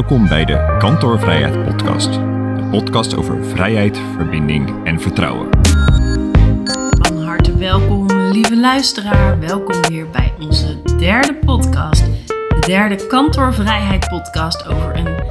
Welkom bij de Kantoorvrijheid Podcast. Een podcast over vrijheid, verbinding en vertrouwen. Van harte welkom, lieve luisteraar. Welkom weer bij onze derde podcast. De derde Kantoorvrijheid Podcast over een,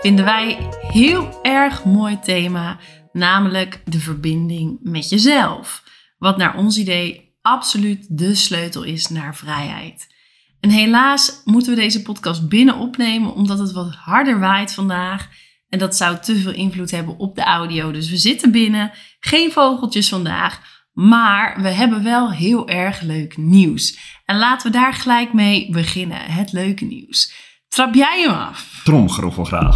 vinden wij, heel erg mooi thema. Namelijk de verbinding met jezelf. Wat naar ons idee absoluut de sleutel is naar vrijheid. En helaas moeten we deze podcast binnen opnemen omdat het wat harder waait vandaag. En dat zou te veel invloed hebben op de audio. Dus we zitten binnen, geen vogeltjes vandaag. Maar we hebben wel heel erg leuk nieuws. En laten we daar gelijk mee beginnen. Het leuke nieuws. Trap jij hem af? Tromgeroffel graag.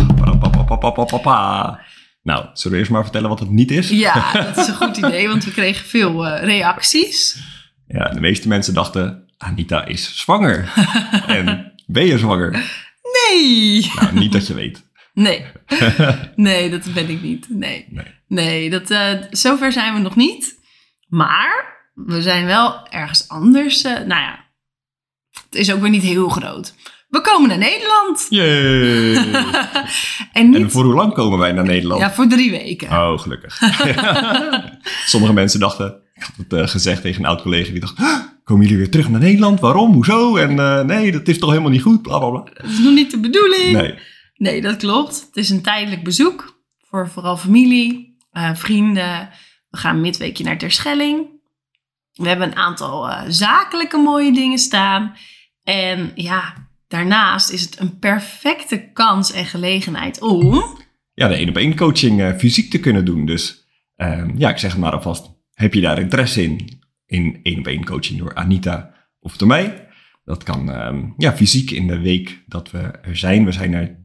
Nou, zullen we eerst maar vertellen wat het niet is? Ja, dat is een goed idee, want we kregen veel uh, reacties. Ja, de meeste mensen dachten, Anita is zwanger. en ben je zwanger? Nee! Nou, niet dat je weet. Nee, nee, dat ben ik niet. Nee, Nee. nee dat, eh, zover zijn we nog niet. Maar we zijn wel ergens anders. eh, nou ja, het is ook weer niet heel groot. We komen naar Nederland. Yay! en niet En voor hoe lang komen wij naar Nederland? ja, voor drie weken. Oh, gelukkig. Sommige mensen dachten, ik had het eh, gezegd tegen een oud collega, die dacht, "Huh, komen jullie weer terug naar Nederland? Waarom? Hoezo? En eh, nee, dat is toch helemaal niet goed? Bla bla bla. Dat is nog niet de bedoeling. Nee. Nee, dat klopt. Het is een tijdelijk bezoek voor vooral familie, eh, vrienden. We gaan midweekje naar Terschelling. We hebben een aantal eh, zakelijke mooie dingen staan. En ja, daarnaast is het een perfecte kans en gelegenheid om... Ja, de één op één coaching fysiek te kunnen doen. Dus ehm, ja, ik zeg het maar alvast. Heb je daar interesse in? In één op één coaching door Anita of door mij? Dat kan ehm, ja, fysiek in de week dat we er zijn. We zijn er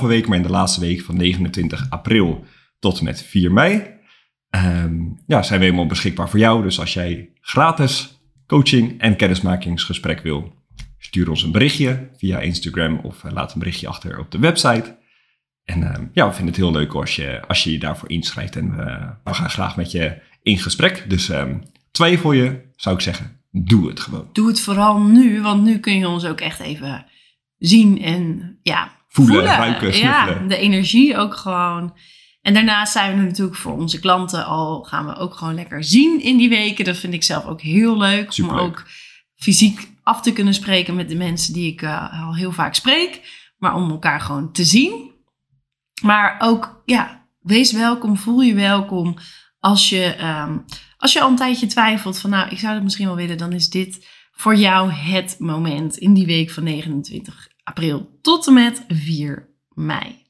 2,5 week, maar in de laatste week van 29 april tot met 4 mei. ehm, ja, zijn we helemaal beschikbaar voor jou. Dus als jij gratis coaching en kennismakingsgesprek wil, stuur ons een berichtje via Instagram of eh, laat een berichtje achter op de website. En ehm, ja, we vinden het heel leuk als je als je, je daarvoor inschrijft. En we, gaan graag met je in gesprek. Dus twijfel je, zou ik zeggen, doe het gewoon. Doe het vooral nu, want nu kun je ons ook echt even zien en ja, Voelen, ruiken, Ja, de energie ook gewoon. En daarnaast zijn we natuurlijk voor onze klanten al, gaan we ook gewoon lekker zien in die weken. Dat vind ik zelf ook heel leuk. Superleuk. Om ook fysiek af te kunnen spreken met de mensen die ik eh, al heel vaak spreek. Maar om elkaar gewoon te zien. Maar ook, ja, wees welkom, voel je welkom. Als je, ehm, als je al een tijdje twijfelt van, nou, ik zou dat misschien wel willen, dan is dit voor jou het moment in die week van 29 april tot en met 4 mei.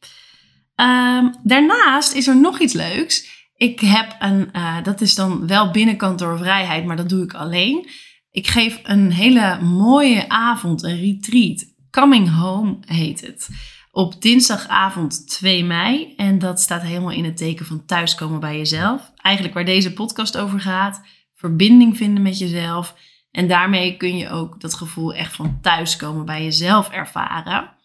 Ehm, daarnaast is er nog iets leuks. Ik heb een, eh, dat is dan wel binnenkant door vrijheid, maar dat doe ik alleen. Ik geef een hele mooie avond, een retreat. Coming Home heet het. Op dinsdagavond 2 mei. En dat staat helemaal in het teken van thuiskomen bij jezelf. Eigenlijk waar deze podcast over gaat. Verbinding vinden met jezelf. En daarmee kun je ook dat gevoel echt van thuiskomen bij jezelf ervaren.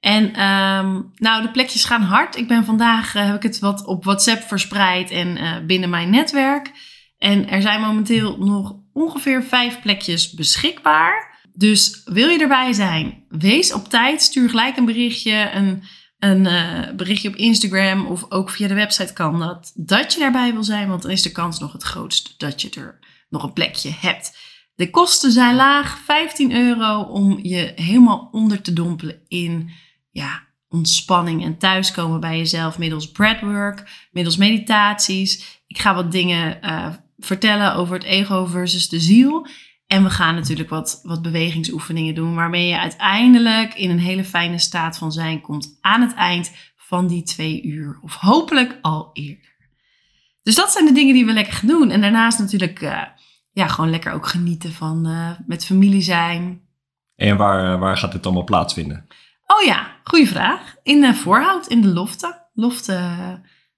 En ehm, nou, de plekjes gaan hard. Ik ben vandaag, eh, heb ik het wat op WhatsApp verspreid en eh, binnen mijn netwerk. En er zijn momenteel nog ongeveer vijf plekjes beschikbaar. Dus wil je erbij zijn, wees op tijd. Stuur gelijk een berichtje, een, een eh, berichtje op Instagram of ook via de website kan dat. Dat je daarbij wil zijn, want dan is de kans nog het grootst dat je er nog een plekje hebt. De kosten zijn laag, 15 euro om je helemaal onder te dompelen in ja, ontspanning en thuiskomen bij jezelf middels breathwork, middels meditaties. Ik ga wat dingen eh, vertellen over het ego versus de ziel. En we gaan natuurlijk wat, wat bewegingsoefeningen doen, waarmee je uiteindelijk in een hele fijne staat van zijn komt aan het eind van die twee uur. Of hopelijk al eerder. Dus dat zijn de dingen die we lekker gaan doen. En daarnaast natuurlijk eh, ja, gewoon lekker ook genieten van eh, met familie zijn. En waar, waar gaat dit allemaal plaatsvinden? Oh ja, goede vraag. In uh, Voorhout, in de Lofte. Lofte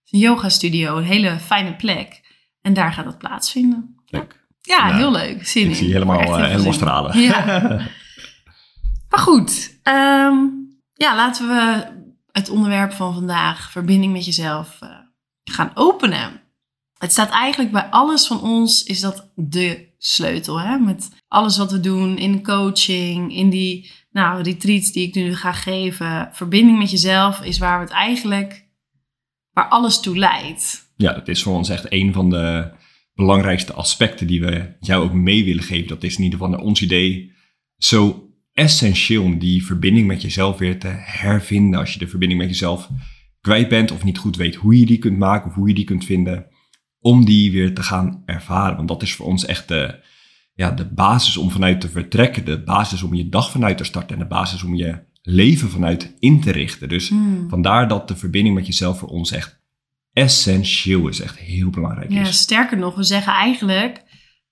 is een yoga studio, een hele fijne plek. En daar gaat het plaatsvinden. Leuk. Ja, Ja, heel leuk. Zin Ik in. zie je helemaal, eh, heel helemaal zin. stralen. Ja. Maar goed, ehm, ja, laten we het onderwerp van vandaag, verbinding met jezelf, eh, gaan openen. Het staat eigenlijk bij alles van ons, is dat de sleutel. Hè? Met alles wat we doen in coaching, in die nou, retreats die ik nu ga geven, verbinding met jezelf, is waar we het eigenlijk, waar alles toe leidt. Ja, dat is voor ons echt een van de belangrijkste aspecten die we jou ook mee willen geven. Dat is in ieder geval naar ons idee zo essentieel om die verbinding met jezelf weer te hervinden. Als je de verbinding met jezelf kwijt bent of niet goed weet hoe je die kunt maken of hoe je die kunt vinden, om die weer te gaan ervaren. Want dat is voor ons echt de, ja, de basis om vanuit te vertrekken, de basis om je dag vanuit te starten en de basis om je leven vanuit in te richten. Dus Hmm. vandaar dat de verbinding met jezelf voor ons echt essentieel is, echt heel belangrijk Ja, is. sterker nog, we zeggen eigenlijk,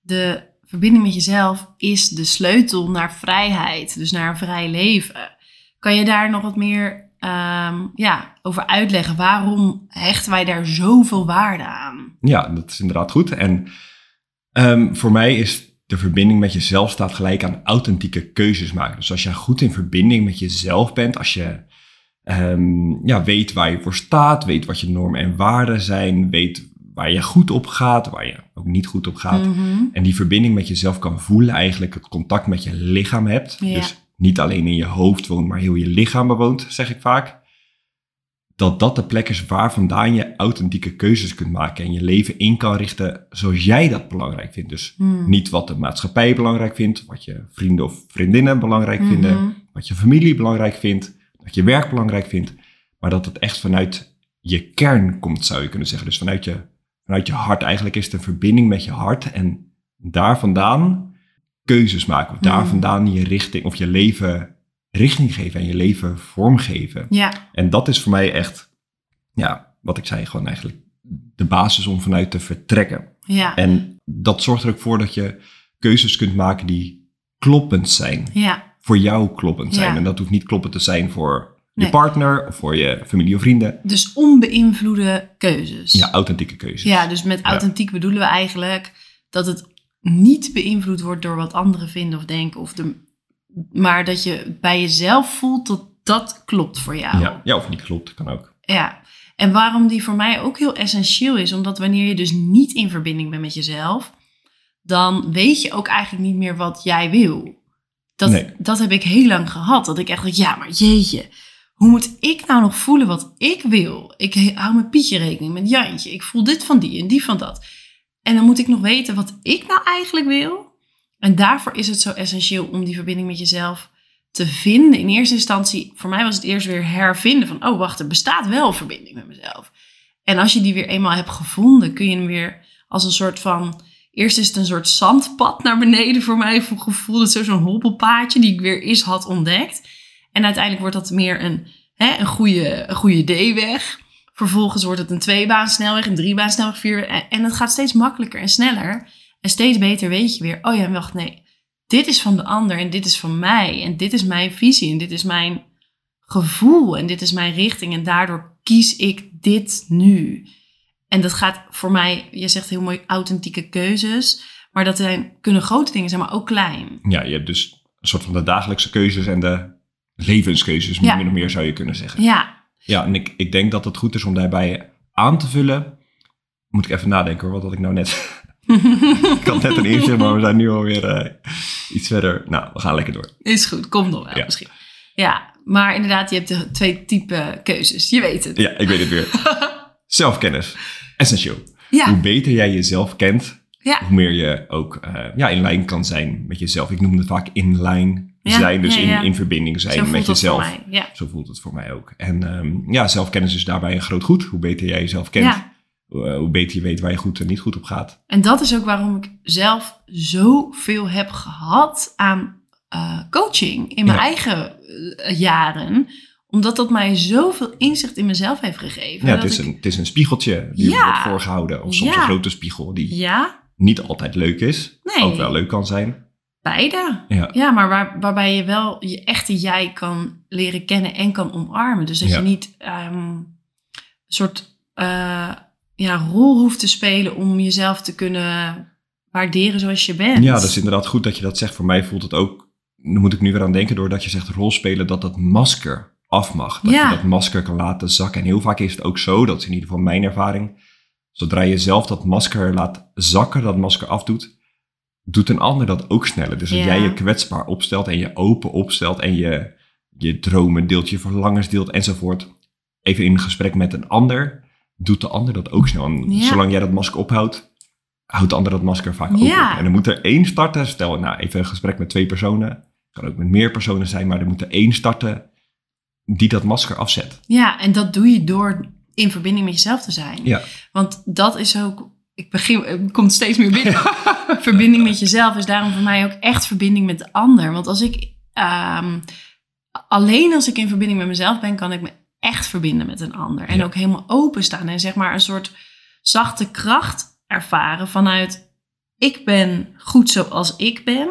de verbinding met jezelf is de sleutel naar vrijheid, dus naar een vrij leven. Kan je daar nog wat meer ehm, ja, over uitleggen? Waarom hechten wij daar zoveel waarde aan? Ja, dat is inderdaad goed. En ehm, voor mij is de verbinding met jezelf staat gelijk aan authentieke keuzes maken. Dus als je goed in verbinding met jezelf bent, als je ehm, ja, weet waar je voor staat, weet wat je normen en waarden zijn, weet waar je goed op gaat, waar je ook niet goed op gaat. Mhm. En die verbinding met jezelf kan voelen, eigenlijk het contact met je lichaam hebt. Ja. Dus niet alleen in je hoofd woont, maar heel je lichaam bewoont, zeg ik vaak. Dat dat de plek is waar vandaan je authentieke keuzes kunt maken en je leven in kan richten zoals jij dat belangrijk vindt. Dus Hmm. niet wat de maatschappij belangrijk vindt, wat je vrienden of vriendinnen belangrijk vinden, Mhm. wat je familie belangrijk vindt, wat je werk belangrijk vindt, maar dat het echt vanuit je kern komt, zou je kunnen zeggen. Dus vanuit je, vanuit je hart. Eigenlijk is het een verbinding met je hart en daar vandaan keuzes maken. Of daar Mm. vandaan je richting of je leven richting geven en je leven vormgeven. Ja, En dat is voor mij echt, ja, wat ik zei, gewoon eigenlijk de basis om vanuit te vertrekken. ja, En dat zorgt er ook voor dat je keuzes kunt maken die kloppend zijn. ja, Voor jou kloppend zijn. Ja. En dat hoeft niet kloppend te zijn voor je Nee. partner of voor je familie of vrienden. dus onbeïnvloede keuzes. Ja, authentieke keuzes. Ja, dus met authentiek bedoelen we eigenlijk dat het niet beïnvloed wordt door wat anderen vinden of denken. Of de, maar dat je bij jezelf voelt dat dat klopt voor jou. ja. ja, of niet klopt, kan ook. Ja. En waarom die voor mij ook heel essentieel is, omdat wanneer je dus niet in verbinding bent met jezelf, dan weet je ook eigenlijk niet meer wat jij wil. Dat, Nee. dat heb ik heel lang gehad. Dat ik echt dacht, ja, maar jeetje, hoe moet ik nou nog voelen wat ik wil? Ik hou met Pietje rekening, met Jantje. Ik voel dit van die en die van dat. En dan moet ik nog weten wat ik nou eigenlijk wil. En daarvoor is het zo essentieel om die verbinding met jezelf te vinden. In eerste instantie, voor mij was het eerst weer hervinden van, oh wacht, er bestaat wel verbinding met mezelf. En als je die weer eenmaal hebt gevonden, kun je hem weer als een soort van, eerst is het een soort zandpad naar beneden voor mij voor gevoel. Dat zo'n hobbelpaadje die ik weer eens had ontdekt. En uiteindelijk wordt dat meer een, hè, een, goede, een goede D-weg. Vervolgens wordt het een tweebaansnelweg, een driebaansnelweg, vier. En, en het gaat steeds makkelijker en sneller. En steeds beter weet je weer, oh ja, wacht, nee. Dit is van de ander en dit is van mij. En dit is mijn visie en dit is mijn gevoel en dit is mijn richting. En daardoor kies ik dit nu. En dat gaat voor mij, je zegt heel mooi, authentieke keuzes. Maar dat zijn, kunnen grote dingen zijn, maar ook klein. Ja, je hebt dus een soort van de dagelijkse keuzes en de levenskeuzes, Ja. min of meer zou je kunnen zeggen. Ja, Ja, en ik, ik denk dat het goed is om daarbij aan te vullen. Moet ik even nadenken hoor, wat had ik nou net... ik had net een inzicht, maar we zijn nu alweer eh iets verder. Nou, we gaan lekker door. is goed, komt nog wel Ja. misschien. Ja, maar inderdaad, je hebt de twee type keuzes. Je weet het. Ja, ik weet het weer. Zelfkennis. Essentieel. Hoe beter jij jezelf kent, ja, hoe meer je ook eh, ja, in lijn kan zijn met jezelf. Ik noem het vaak in lijn zijn, dus in, in verbinding zijn zo met jezelf. mij. Ja. Zo voelt het voor mij ook. En ehm, ja, zelfkennis is daarbij een groot goed. Hoe beter jij jezelf kent, hoe, eh, hoe beter je weet waar je goed en niet goed op gaat. en dat is ook waarom ik zelf zoveel heb gehad aan eh, coaching in mijn eigen jaren. Omdat dat mij zoveel inzicht in mezelf heeft gegeven. Ja, het is, ik- een, het is een spiegeltje die Ja. wordt voorgehouden. Of soms Ja. een grote spiegel die Ja, niet altijd leuk is. Nee. Ook wel leuk kan zijn. beide. Ja. Ja, maar waar, waarbij je wel je echte jij kan leren kennen en kan omarmen. Dus dat je niet ehm, een soort eh, ja, rol hoeft te spelen om jezelf te kunnen waarderen zoals je bent. Ja, dat is inderdaad goed dat je dat zegt. Voor mij voelt het ook, daar moet ik nu weer aan denken, doordat je zegt rolspelen, dat dat masker af mag. Dat Ja. je dat masker kan laten zakken. En heel vaak is het ook zo, dat is in ieder geval mijn ervaring, zodra je zelf dat masker laat zakken, dat masker afdoet, doet een ander dat ook sneller. Dus als Ja. jij je kwetsbaar opstelt en je open opstelt en je, je dromen deelt, je verlangens deelt enzovoort, even in gesprek met een ander, doet de ander dat ook snel. En Ja. zolang jij dat masker ophoudt, houdt de ander dat masker vaak Ja. open. En dan moet er één starten, stel nou even een gesprek met twee personen, kan ook met meer personen zijn, maar er moet er één starten die dat masker afzet. Ja, en dat doe je door in verbinding met jezelf te zijn. Ja. Want dat is ook, ik begin, het komt steeds meer binnen. verbinding met jezelf is daarom voor mij ook echt verbinding met de ander. Want als ik, ehm, alleen als ik in verbinding met mezelf ben, kan ik me echt verbinden met een ander. En Ja. ook helemaal openstaan en zeg maar een soort zachte kracht ervaren vanuit, ik ben goed zoals ik ben.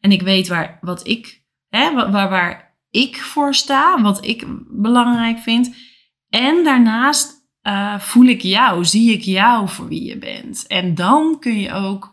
En ik weet waar, wat ik, hè, wa- waar, waar ik voor sta, wat ik belangrijk vind. En daarnaast eh, voel ik jou, zie ik jou voor wie je bent. En dan kun je ook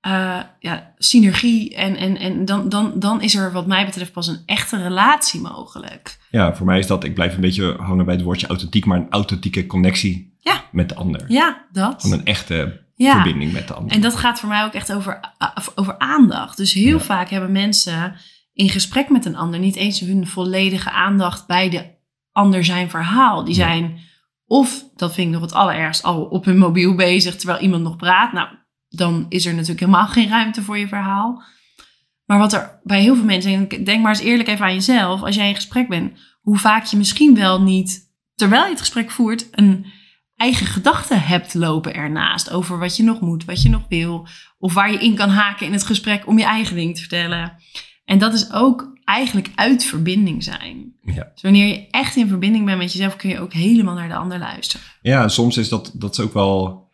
eh, ja, synergie en, en, en dan, dan, dan is er wat mij betreft pas een echte relatie mogelijk. Ja, voor mij is dat, ik blijf een beetje hangen bij het woordje authentiek, maar een authentieke connectie Ja. met de ander. Ja, dat. Van een echte Ja. verbinding met de ander. En dat gaat voor mij ook echt over, a- over aandacht. Dus heel Ja. vaak hebben mensen in gesprek met een ander niet eens hun volledige aandacht bij de ander zijn verhaal. Die zijn of, dat vind ik nog het allerergst, al op hun mobiel bezig terwijl iemand nog praat. Nou, dan is er natuurlijk helemaal geen ruimte voor je verhaal. Maar wat er bij heel veel mensen, en denk maar eens eerlijk even aan jezelf, als jij in gesprek bent, hoe vaak je misschien wel niet, terwijl je het gesprek voert, een eigen gedachte hebt lopen ernaast over wat je nog moet, wat je nog wil, of waar je in kan haken in het gesprek om je eigen ding te vertellen. En dat is ook eigenlijk uit verbinding zijn. Ja. Dus wanneer je echt in verbinding bent met jezelf, kun je ook helemaal naar de ander luisteren. Ja, soms is dat, dat is ook wel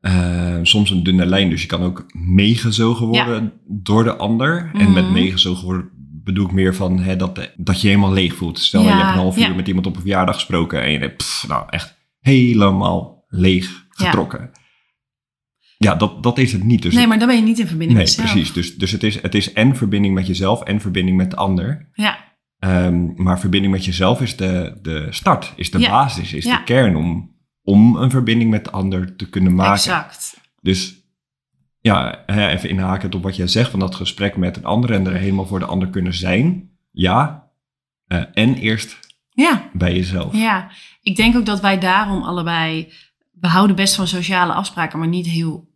eh, soms een dunne lijn. Dus je kan ook meegezogen worden door de ander. En met Mhm. meegezogen worden bedoel ik meer van hè, dat, dat je helemaal leeg voelt. Stel, je hebt een half uur met iemand op een verjaardag gesproken en je denkt, pff, nou echt helemaal leeg getrokken. Ja, dat, dat is het niet. Dus nee, maar dan ben je niet in verbinding nee met jezelf. precies. Dus, dus het, is, het is en verbinding met jezelf en verbinding met de ander. Ja, Ehm, maar verbinding met jezelf is de, de start, is de Ja. basis, is Ja. de kern om, om een verbinding met de ander te kunnen maken. exact. Dus ja, even inhakend op wat jij zegt van dat gesprek met een ander en er helemaal voor de ander kunnen zijn. Ja, Eh, en eerst Ja, bij jezelf. ja. Ik denk ook dat wij daarom allebei... We houden best van sociale afspraken, maar niet heel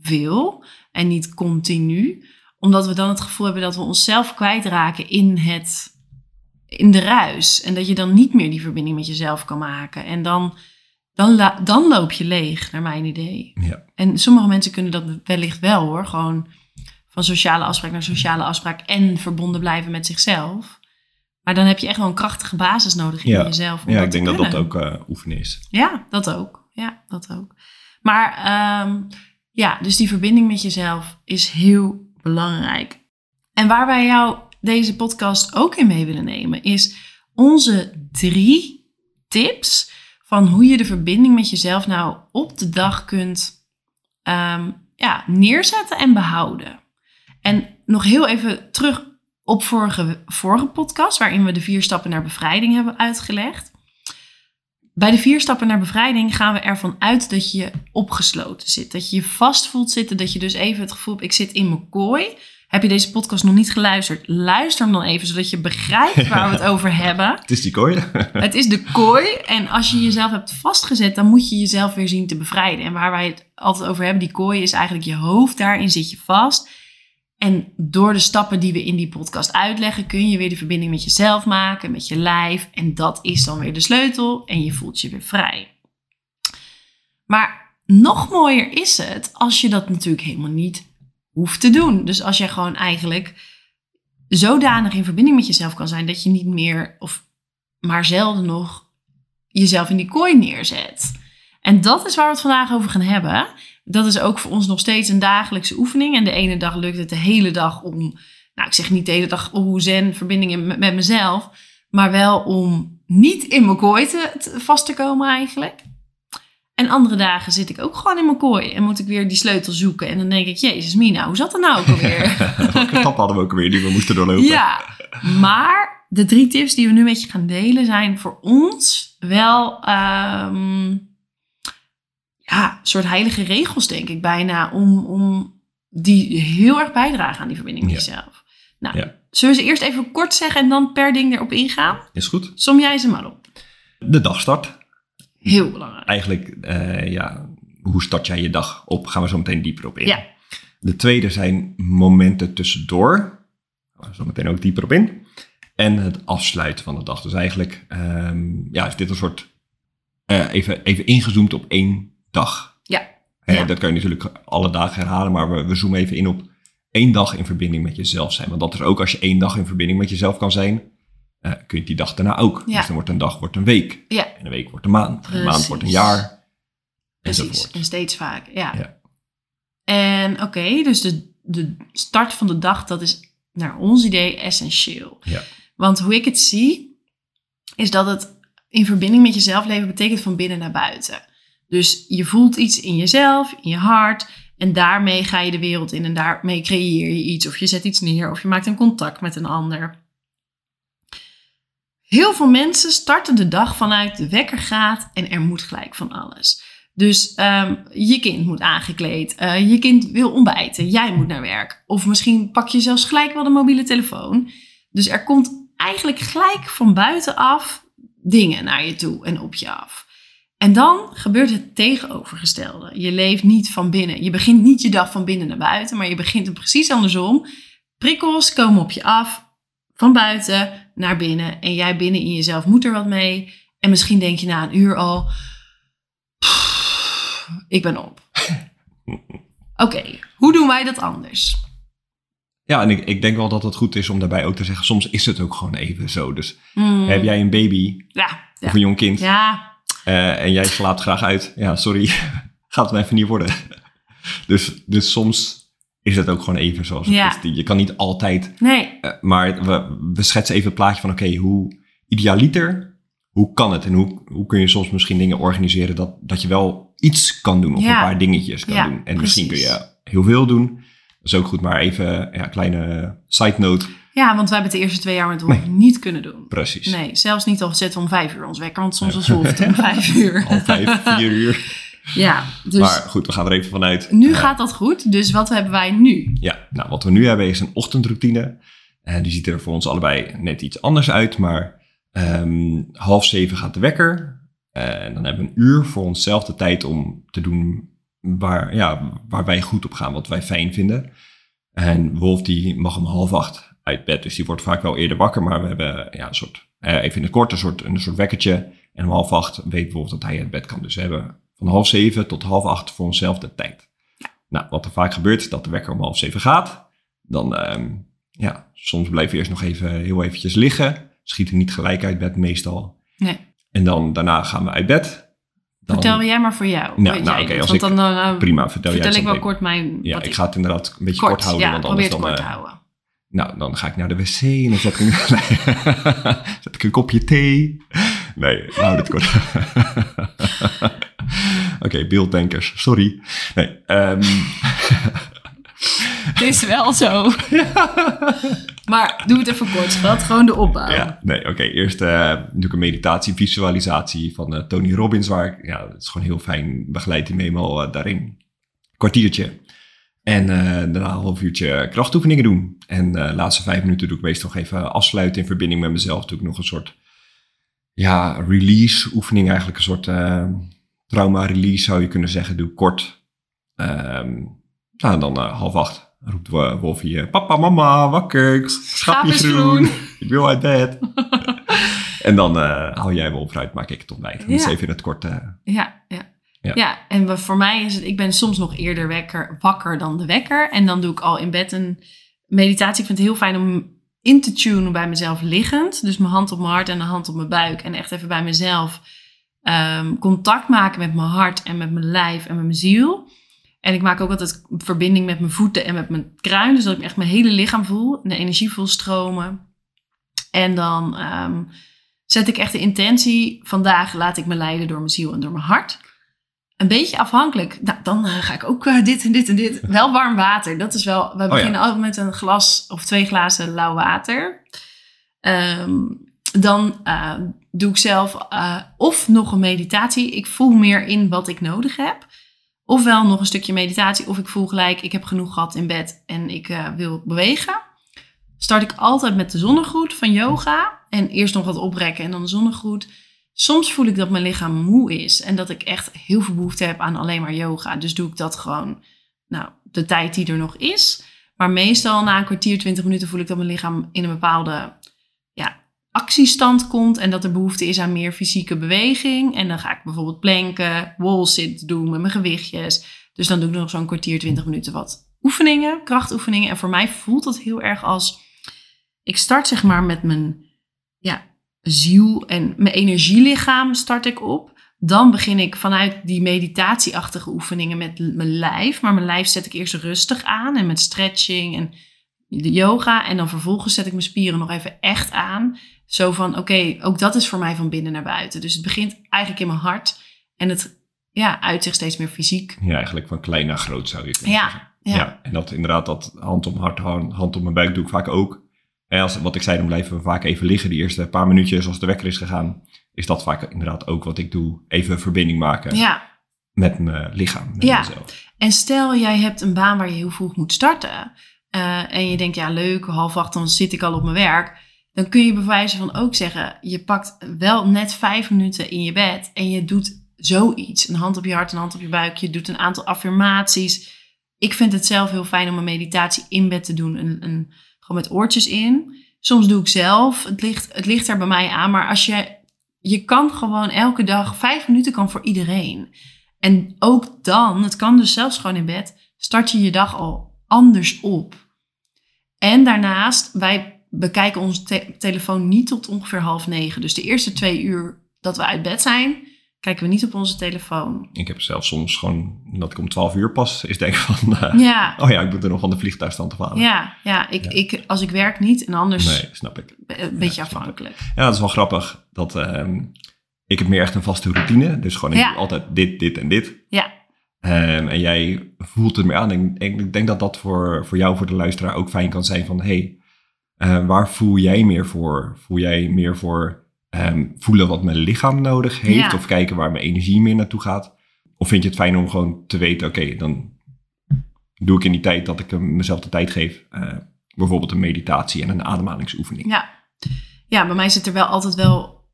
veel. En niet continu. Omdat we dan het gevoel hebben dat we onszelf kwijtraken in het... In de ruis. En dat je dan niet meer die verbinding met jezelf kan maken. En dan, dan, dan loop je leeg, naar mijn idee. Ja. En sommige mensen kunnen dat wellicht wel hoor. Gewoon van sociale afspraak naar sociale afspraak en verbonden blijven met zichzelf. Maar dan heb je echt wel een krachtige basis nodig in Ja. jezelf. Om Ja, ik denk dat dat ook eh, oefenen is. Ja, dat ook. Ja, dat ook. Maar ehm, ja, dus die verbinding met jezelf is heel belangrijk. En waar wij jou deze podcast ook in mee willen nemen, is onze drie tips van hoe je de verbinding met jezelf nou op de dag kunt ehm, ja, neerzetten en behouden. En nog heel even terug op vorige, vorige podcast, waarin we de vier stappen naar bevrijding hebben uitgelegd. Bij de vier stappen naar bevrijding gaan we ervan uit dat je opgesloten zit. Dat je je vast voelt zitten. Dat je dus even het gevoel hebt, ik zit in mijn kooi. Heb je deze podcast nog niet geluisterd? Luister hem dan even, zodat je begrijpt waar we het over hebben. Het is die kooi. Het is de kooi. En als je jezelf hebt vastgezet, dan moet je jezelf weer zien te bevrijden. En waar wij het altijd over hebben, die kooi is eigenlijk je hoofd. Daarin zit je vast. En door de stappen die we in die podcast uitleggen, kun je weer de verbinding met jezelf maken, met je lijf. En dat is dan weer de sleutel. En je voelt je weer vrij. Maar nog mooier is het als je dat natuurlijk helemaal niet hoeft te doen. Dus als je gewoon eigenlijk zodanig in verbinding met jezelf kan zijn dat je niet meer, of maar zelden nog, jezelf in die kooi neerzet. En dat is waar we het vandaag over gaan hebben. Dat is ook voor ons nog steeds een dagelijkse oefening. En de ene dag lukt het de hele dag om, nou ik zeg niet de hele dag hoe zen, verbinding in- met, met mezelf, maar wel om niet in mijn kooi te, te- vast te komen eigenlijk. En andere dagen zit ik ook gewoon in mijn kooi en moet ik weer die sleutel zoeken. En dan denk ik, jezus Mina, hoe zat dat nou ook alweer? Welke stap hadden we ook alweer die we moesten doorlopen? Ja, maar de drie tips die we nu met je gaan delen zijn voor ons wel ehm, ja, soort heilige regels, denk ik bijna. Om, om die heel erg bijdragen aan die verbinding met Ja. jezelf. Nou, Ja. zullen we ze eerst even kort zeggen en dan per ding erop ingaan? Is goed. Som jij ze maar op. De dagstart. Heel belangrijk. Eigenlijk, eh, ja, hoe start jij je dag op? Gaan we zo meteen dieper op in. Ja. De tweede zijn momenten tussendoor. Gaan we zo meteen ook dieper op in. En het afsluiten van de dag. Dus eigenlijk ehm, ja, is dit een soort, eh, even, even ingezoomd op één dag. Ja. Ja. Dat kan je natuurlijk alle dagen herhalen, maar we, we zoomen even in op één dag in verbinding met jezelf zijn. Want dat is ook als je één dag in verbinding met jezelf kan zijn, eh, kun je die dag daarna ook. Ja. Dus dan wordt een dag wordt een week. Ja. En een week wordt een maand. En een maand wordt een jaar. Precies. Enzovoort. En steeds vaak. Ja. Ja. En oké, dus de, de start van de dag, dat is naar ons idee essentieel. Ja. Want hoe ik het zie, is dat het in verbinding met jezelf leven betekent van binnen naar buiten. Dus je voelt iets in jezelf, in je hart. En daarmee ga je de wereld in en daarmee creëer je iets. Of je zet iets neer of je maakt een contact met een ander. Heel veel mensen starten de dag vanuit de wekker gaat en er moet gelijk van alles. Dus ehm, je kind moet aangekleed, eh, je kind wil ontbijten, jij moet naar werk. Of misschien pak je zelfs gelijk wel de mobiele telefoon. Dus er komt eigenlijk gelijk van buitenaf dingen naar je toe en op je af. En dan gebeurt het tegenovergestelde. Je leeft niet van binnen. Je begint niet je dag van binnen naar buiten, maar je begint het precies andersom. Prikkels komen op je af, van buiten naar binnen. En jij binnen in jezelf moet er wat mee. En misschien denk je na een uur al, "Pff, ik ben op. Oké, hoe doen wij dat anders? Ja, en ik, ik denk wel dat het goed is om daarbij ook te zeggen, soms is het ook gewoon even zo. Dus Hmm, heb jij een baby Ja, ja. of een jong kind ja, eh, en jij slaapt graag uit, ja, sorry, gaat het even niet worden. dus, dus soms is het ook gewoon even zoals het Ja. is. Je kan niet altijd, nee, eh, maar we, we schetsen even het plaatje van, oké, hoe idealiter, hoe kan het? En hoe, hoe kun je soms misschien dingen organiseren dat, dat je wel iets kan doen of Ja. een paar dingetjes kan Ja, doen. En misschien kun je heel veel doen. Dat is ook goed, maar even ja, kleine side note. Ja, want wij hebben het de eerste twee jaar met Wolf Nee. niet kunnen doen. Precies. Nee, zelfs niet al zetten we om vijf uur ons wekker, want soms was Wolf het om vijf uur. Al vijf, vier uur. Ja, dus Maar goed, we gaan er even vanuit. nu Eh, gaat dat goed. Dus wat hebben wij nu? Ja, nou, wat we nu hebben is een ochtendroutine. En die ziet er voor ons allebei net iets anders uit. Maar ehm, half zeven gaat de wekker. En dan hebben we een uur voor onszelf de tijd om te doen waar, ja, waar wij goed op gaan, wat wij fijn vinden. En Wolf die mag om half acht uit bed, dus die wordt vaak wel eerder wakker. Maar we hebben ja, een soort, eh, even in het kort, een soort, een soort wekkertje. En om half acht weet Wolf dat hij uit bed kan. Dus we hebben van half zeven tot half acht voor onszelf de tijd. Nou, wat er vaak gebeurt is dat de wekker om half zeven gaat. Dan, ehm, ja, soms blijven we eerst nog even heel eventjes liggen. Schieten niet gelijk uit bed meestal. Nee. En dan daarna gaan we uit bed. Dan, Vertel jij maar voor jou. Nou, nou, oké, als ik- dan eh, Prima, vertel, vertel jij ik wel kort mijn... Ja, ik ga het inderdaad een beetje kort, kort, houden. ja, want probeer anders het dan, kort te eh, houden. Nou, dan ga ik naar de wc en dan zet ik een, nee, zet ik een kopje thee. Nee, nou dit kort. Oké, beelddenkers, sorry. Nee, ehm, Het is wel zo. maar doe het even kort, schat. Gewoon de opbouw. ja, nee, oké. Eerst eh doe ik een meditatie, visualisatie van eh, Tony Robbins, waar ik, ja, dat is gewoon heel fijn, begeleid hij me eenmaal eh, daarin. Kwartiertje. En eh, daarna een half uurtje krachtoefeningen doen. En eh, de laatste vijf minuten doe ik meestal nog even afsluiten in verbinding met mezelf. Doe ik nog een soort, ja, release oefening eigenlijk. Een soort eh, trauma release zou je kunnen zeggen. Doe ik kort. Ehm nou, en dan half acht roept Wo- Wolfie, papa, mama, wakker, schap is is groen, groen. ik wil uit bed. en dan haal jij wel vooruit, maak ik het ontbijt. Dat is even in het kort. eh, Ja, ja. Ja. Ja. en voor mij is het, ik ben soms nog eerder wakker dan de wekker. En dan doe ik al in bed een meditatie. Ik vind het heel fijn om in te tunen bij mezelf liggend. Dus mijn hand op mijn hart en de hand op mijn buik. En echt even bij mezelf ehm, contact maken met mijn hart en met mijn lijf en met mijn ziel. En ik maak ook altijd verbinding met mijn voeten en met mijn kruin. Dus dat ik echt mijn hele lichaam voel de energie voel stromen. En dan ehm, zet ik echt de intentie. Vandaag laat ik me leiden door mijn ziel en door mijn hart. Een beetje afhankelijk. Nou, dan eh, ga ik ook eh, dit en dit en dit. Wel warm water. Dat is wel. We ja. beginnen altijd met een glas of twee glazen lauw water. Ehm, dan eh, doe ik zelf of nog een meditatie. Ik voel meer in wat ik nodig heb. Ofwel nog een stukje meditatie, of ik voel gelijk, ik heb genoeg gehad in bed en ik wil bewegen. Start ik altijd met de zonnegroet van yoga. En eerst nog wat oprekken en dan de zonnegroet. Soms voel ik dat mijn lichaam moe is en dat ik echt heel veel behoefte heb aan alleen maar yoga. Dus doe ik dat gewoon, nou, de tijd die er nog is. Maar meestal na een kwartier, twintig minuten voel ik dat mijn lichaam in een bepaalde ja, actiestand komt. En dat er behoefte is aan meer fysieke beweging. En dan ga ik bijvoorbeeld planken, wall sit doen met mijn gewichtjes. Dus dan doe ik nog zo'n kwartier, twintig minuten wat oefeningen, krachtoefeningen. En voor mij voelt dat heel erg als, ik start zeg maar met mijn ja, ziel en mijn energielichaam start ik op. Dan begin ik vanuit die meditatieachtige oefeningen met mijn lijf. Maar mijn lijf zet ik eerst rustig aan en met stretching en de yoga. En dan vervolgens zet ik mijn spieren nog even echt aan. Zo van, oké, ook dat is voor mij van binnen naar buiten. Dus het begint eigenlijk in mijn hart. En het ja, uit zich steeds meer fysiek. Ja, eigenlijk van klein naar groot zou je kunnen zeggen. Ja, Ja. ja. en dat inderdaad, dat hand op mijn hart, hand hand op mijn buik doe ik vaak ook. En als, wat ik zei, dan blijven we vaak even liggen. Die eerste paar minuutjes als de wekker is gegaan, is dat vaak inderdaad ook wat ik doe. Even verbinding maken ja. met mijn lichaam, met Ja. mezelf. En stel jij hebt een baan waar je heel vroeg moet starten. eh, en je denkt, ja leuk, half acht, dan zit ik al op mijn werk. Dan kun je bij wijze van ook zeggen, je pakt wel net vijf minuten in je bed. En je doet zoiets. Een hand op je hart, een hand op je buik. Je doet een aantal affirmaties. Ik vind het zelf heel fijn om een meditatie in bed te doen. Een, een, gewoon met oortjes in. Soms doe ik zelf. Het ligt, het ligt er bij mij aan. Maar als je, je kan gewoon elke dag, vijf minuten kan voor iedereen. En ook dan, het kan dus zelfs gewoon in bed, start je je dag al anders op. En daarnaast, wij bekijken onze te- telefoon niet tot ongeveer half negen. Dus de eerste twee uur dat we uit bed zijn, kijken we niet op onze telefoon. Ik heb zelfs soms gewoon, dat ik om 12 uur pas, is denk van, eh, Ja, oh ja, ik moet er nog van de vliegtuigstand af halen. ja, ja, ik, Ja. Ik, als ik werk niet en anders Nee, snap ik. een beetje Ja, afhankelijk. Ja, dat is wel grappig. Dat, ehm, ik heb meer echt een vaste routine. Dus gewoon ik doe altijd dit, dit en dit. Ja, Ehm, en jij voelt het meer aan. En ik, ik denk dat dat voor, voor jou, voor de luisteraar, ook fijn kan zijn van... hey, eh, waar voel jij meer voor? Voel jij meer voor ehm, voelen wat mijn lichaam nodig heeft? Ja. Of kijken waar mijn energie meer naartoe gaat? Of vind je het fijn om gewoon te weten... oké, dan doe ik in die tijd dat ik mezelf de tijd geef... eh, bijvoorbeeld een meditatie en een ademhalingsoefening. ja. ja, bij mij zit er wel altijd wel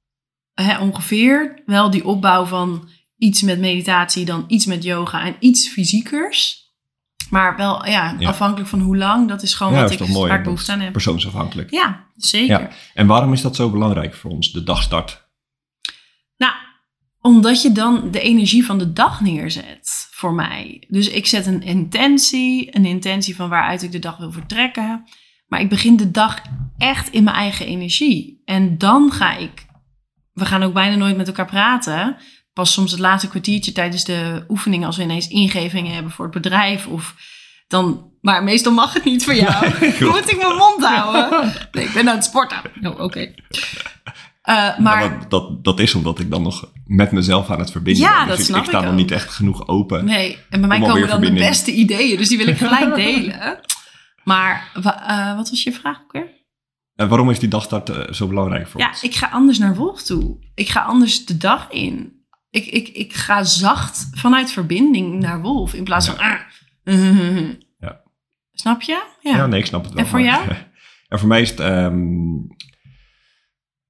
hè, ongeveer wel die opbouw van iets met meditatie, dan iets met yoga en iets fysiekers. Maar wel, ja, Ja. afhankelijk van hoe lang, dat is gewoon Ja, wat is ik, mooi. waar ik Dat behoefte aan heb. Persoonsafhankelijk. Ja, zeker. Ja. En waarom is dat zo belangrijk voor ons, de dagstart? Nou, omdat je dan de energie van de dag neerzet voor mij. Dus ik zet een intentie, een intentie van waaruit ik de dag wil vertrekken. Maar ik begin de dag echt in mijn eigen energie. En dan ga ik, we gaan ook bijna nooit met elkaar praten. Pas soms het laatste kwartiertje tijdens de oefeningen als we ineens ingevingen hebben voor het bedrijf. Of dan, maar meestal mag het niet voor jou. Moet ik mijn mond houden. Nee, ik ben aan het sporten. Oh, oké. Eh, maar Nou, dat, dat, dat is omdat ik dan nog met mezelf aan het verbinden Ja, ben. dat Dus ik, snap ik sta nog niet echt genoeg open. Nee, en bij mij Om komen dan de beste ideeën, dus die wil ik gelijk delen. Maar eh, wat was je vraag ook weer? En waarom is die dagstart eh, zo belangrijk voor Ja, ons? ik ga anders naar Wolf toe. Ik ga anders de dag in. Ik, ik, ik ga zacht vanuit verbinding naar Wolf in plaats Ja. van. ah, Ja. Snap je? Ja. nee, ik snap het wel. En voor maar- jou? En voor mij is het ehm,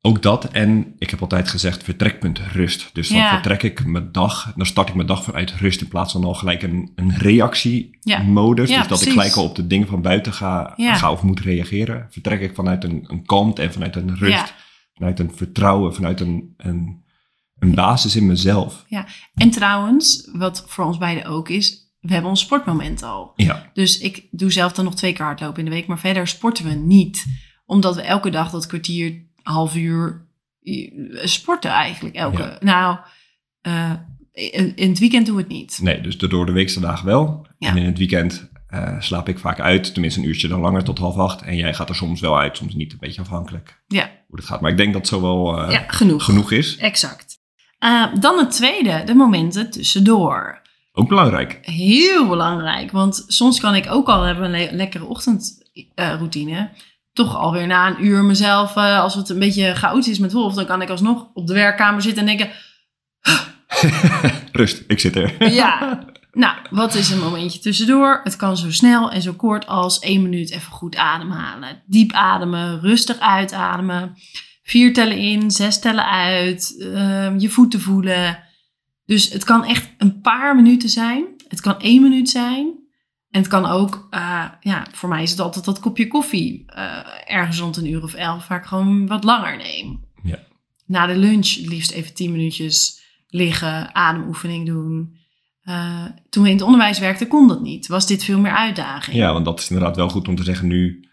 ook dat. En ik heb altijd gezegd vertrekpunt rust. Dus dan Ja. vertrek ik mijn dag, dan start ik mijn dag vanuit rust in plaats van al gelijk een, een reactiemodus. Ja, dus dat ik gelijk al op de dingen van buiten ga, ga of moet reageren. Vertrek ik vanuit een, een kalmte en vanuit een rust. Vanuit een vertrouwen, vanuit een, een, een basis in mezelf. En trouwens, wat voor ons beiden ook is, we hebben ons sportmoment al. Ja, Dus ik doe zelf dan nog twee keer hardlopen in de week, maar verder sporten we niet. Omdat we elke dag dat kwartier, half uur sporten eigenlijk. Elke, Ja. Nou, eh, in, het weekend doen we het niet. nee, dus de door de weekse dagen wel. Ja. En in het weekend eh, slaap ik vaak uit. Tenminste een uurtje dan langer tot half acht. En jij gaat er soms wel uit, soms niet. Een beetje afhankelijk Ja, hoe het gaat. Maar ik denk dat het zo wel eh, ja genoeg. genoeg is. Exact. Eh, dan het tweede, de momenten tussendoor. Ook belangrijk. Heel belangrijk, want soms kan ik ook al hebben een le- lekkere ochtendroutine. toch alweer na een uur mezelf, eh, als het een beetje chaotisch is met Wolf, dan kan ik alsnog op de werkkamer zitten en denken, Rust, ik zit er. ja, Nou, wat is een momentje tussendoor? Het kan zo snel en zo kort als één minuut even goed ademhalen. Diep ademen, rustig uitademen. Vier tellen in, zes tellen uit. ehm, je voeten voelen. Dus het kan echt een paar minuten zijn. Het kan één minuut zijn. En het kan ook, eh, ja, voor mij is het altijd dat kopje koffie. eh, ergens rond een uur of elf, waar ik gewoon wat langer neem. Ja. Na de lunch liefst even tien minuutjes liggen, ademoefening doen. Eh, toen we in het onderwijs werkten, kon dat niet. Was dit veel meer uitdaging. Ja, want dat is inderdaad wel goed om te zeggen. Nu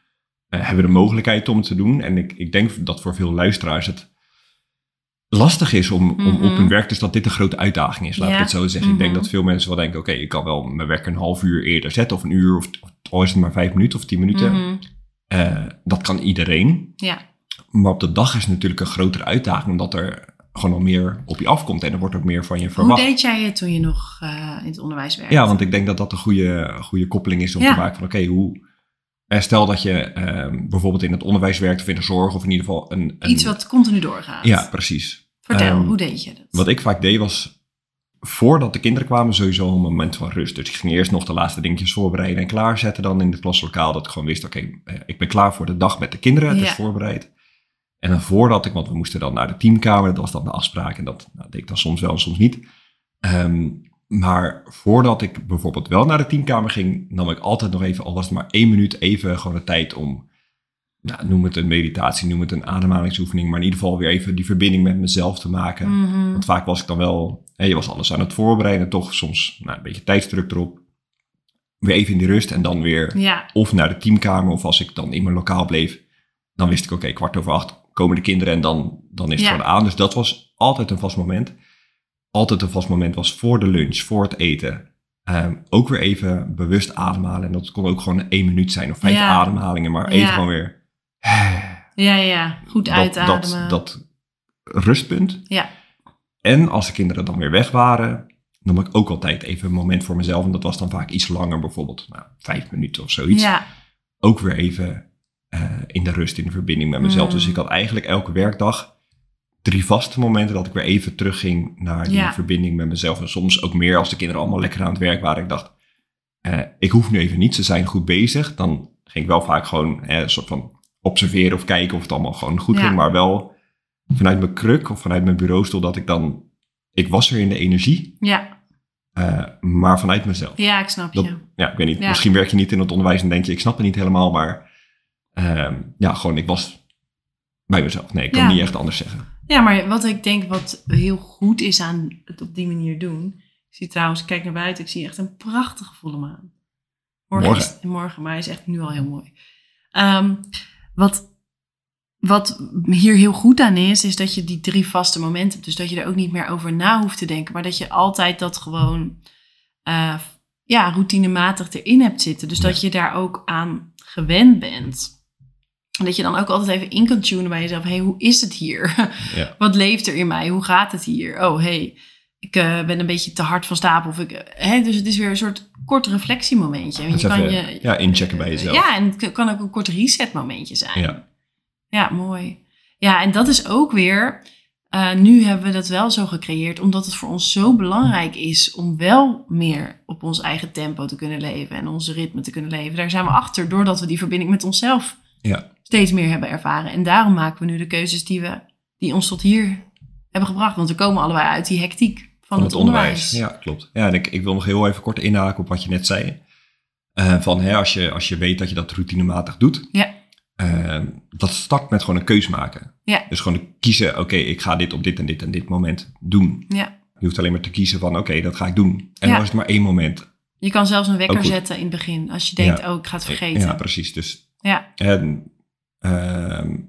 hebben we de mogelijkheid om het te doen. En ik, ik denk dat voor veel luisteraars het lastig is om, om Mhm. op hun werk, dus dat dit een grote uitdaging is, laat Ja. ik het zo zeggen. Ik denk Mhm. dat veel mensen wel denken, oké, ik kan wel mijn werk een half uur eerder zetten, of een uur, of, of al is het maar vijf minuten of tien minuten. Mhm. Eh, dat kan iedereen. Ja. Maar op de dag is het natuurlijk een grotere uitdaging, omdat er gewoon al meer op je afkomt en er wordt ook meer van je Hoe verwacht. deed jij het toen je nog eh, in het onderwijs werkte? Ja, want ik denk dat dat een goede, goede koppeling is om Ja. te maken van oké, hoe... eh, Stel dat je ehm, bijvoorbeeld in het onderwijs werkt of in de zorg of in ieder geval een... een Iets wat continu doorgaat. Ja, precies. Vertel, Ehm, hoe deed je dat? Wat ik vaak deed was, voordat de kinderen kwamen, sowieso een moment van rust. Dus ik ging eerst nog de laatste dingetjes voorbereiden en klaarzetten dan in het klaslokaal. Dat ik gewoon wist, oké, eh, ik ben klaar voor de dag met de kinderen, het is Ja. voorbereid. En dan voordat ik, want we moesten dan naar de teamkamer, dat was dan de afspraak en dat nou, deed ik dan soms wel en soms niet. Ehm, maar voordat ik bijvoorbeeld wel naar de teamkamer ging, nam ik altijd nog even, al was het maar één minuut, even gewoon de tijd om, nou, noem het een meditatie, noem het een ademhalingsoefening, maar in ieder geval weer even die verbinding met mezelf te maken. Mhm. Want vaak was ik dan wel, hè, je was alles aan het voorbereiden, toch soms nou, een beetje tijdsdruk erop. Weer even in die rust en dan weer Ja, of naar de teamkamer of als ik dan in mijn lokaal bleef, dan wist ik oké, kwart over acht komen de kinderen en dan, dan is het Ja. gewoon aan. Dus dat was altijd een vast moment. Altijd een vast moment was voor de lunch, voor het eten. Ehm, ook weer even bewust ademhalen. En dat kon ook gewoon één minuut zijn of vijf Ja. ademhalingen, maar even Ja. gewoon weer ja, ja. Goed dat, uitademen. dat, dat rustpunt. Ja. En als de kinderen dan weer weg waren, nam ik ook altijd even een moment voor mezelf. En dat was dan vaak iets langer, bijvoorbeeld nou, vijf minuten of zoiets. Ja, Ook weer even eh, in de rust, in de verbinding met mezelf. Mm. Dus ik had eigenlijk elke werkdag drie vaste momenten dat ik weer even terugging naar die Ja. verbinding met mezelf. En soms ook meer als de kinderen allemaal lekker aan het werk waren. Ik dacht, eh, ik hoef nu even niet, ze zijn goed bezig. Dan ging ik wel vaak gewoon eh, een soort van observeren of kijken of het allemaal gewoon goed Ja. ging. Maar wel vanuit mijn kruk of vanuit mijn bureaustoel dat ik dan... Ik was er in de energie, ja, eh, maar vanuit mezelf. ja, ik snap Dat- je. Ja, ik weet niet. Ja. Misschien werk je niet in het onderwijs en denk je, ik snap het niet helemaal, maar ehm, ja, gewoon, ik was bij mezelf. Nee, ik kan niet echt anders zeggen. Ja, maar wat ik denk wat heel goed is aan het op die manier doen. Ik zie trouwens, kijk naar buiten, ik zie echt een prachtige volle maan. Morgen, Morgen. Is, morgen maar hij is echt nu al heel mooi. Ehm, wat, wat hier heel goed aan is, is dat je die drie vaste momenten hebt. Dus dat je er ook niet meer over na hoeft te denken. Maar dat je altijd dat gewoon eh, ja, routinematig erin hebt zitten. Dus dat je daar ook aan gewend bent. Dat je dan ook altijd even in kan tunen bij jezelf. hey, hoe is het hier? Ja. Wat leeft er in mij? Hoe gaat het hier? Oh, hey, ik eh, ben een beetje te hard van stapel. Of ik, eh, hè, dus het is weer een soort kort reflectiemomentje. En Dus je kan even, je, ja, inchecken bij jezelf. Ja, en het kan ook een kort resetmomentje zijn. Ja. Ja, mooi. Ja, en dat is ook weer. eh, nu hebben we dat wel zo gecreëerd, omdat het voor ons zo belangrijk is om wel meer op ons eigen tempo te kunnen leven en onze ritme te kunnen leven. Daar zijn we achter, doordat we die verbinding met onszelf Ja. Steeds meer hebben ervaren. En daarom maken we nu de keuzes die, we, die ons tot hier hebben gebracht. Want we komen allebei uit die hectiek van, het, onderwijs. Ja, klopt. Ja, en ik, ik wil nog heel even kort inhaken op wat je net zei. Eh, van hè, als, je, als je weet dat je dat routinematig doet, Ja. eh, dat start met gewoon een keus maken. Ja. Dus gewoon kiezen, oké, ik ga dit op dit en dit en dit moment doen. Ja. Je hoeft alleen maar te kiezen van, oké, dat ga ik doen. En Ja. dan is het maar één moment. Je kan zelfs een wekker goed. zetten in het begin. Als je denkt, oh, ik ga het vergeten. Ja, precies. Dus ja. En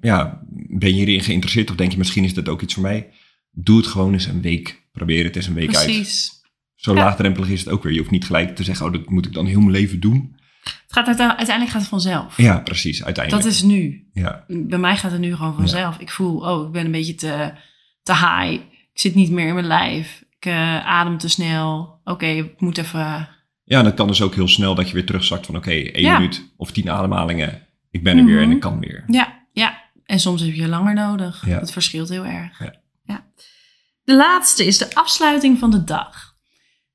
ja, ben je hierin geïnteresseerd of denk je misschien is dit ook iets voor mij? Doe het gewoon eens een week. Probeer het eens een week uit. precies. Zo Ja. laagdrempelig is het ook weer. Je hoeft niet gelijk te zeggen, oh, dat moet ik dan heel mijn leven doen. Het gaat uite- uiteindelijk gaat het vanzelf. Ja, precies, uiteindelijk. Dat is nu. Ja, Bij mij gaat het nu gewoon vanzelf. Ik voel, oh, ik ben een beetje te, te high. Ik zit niet meer in mijn lijf. Ik eh, adem te snel. Oké, ik moet even... ja, en dat kan dus ook heel snel dat je weer terugzakt van, oké, één Ja. minuut of tien ademhalingen. Ik ben er weer en Mhm. ik kan weer. Ja, ja. En soms heb je langer nodig. Ja. Dat verschilt heel erg. Ja. Ja. De laatste is de afsluiting van de dag.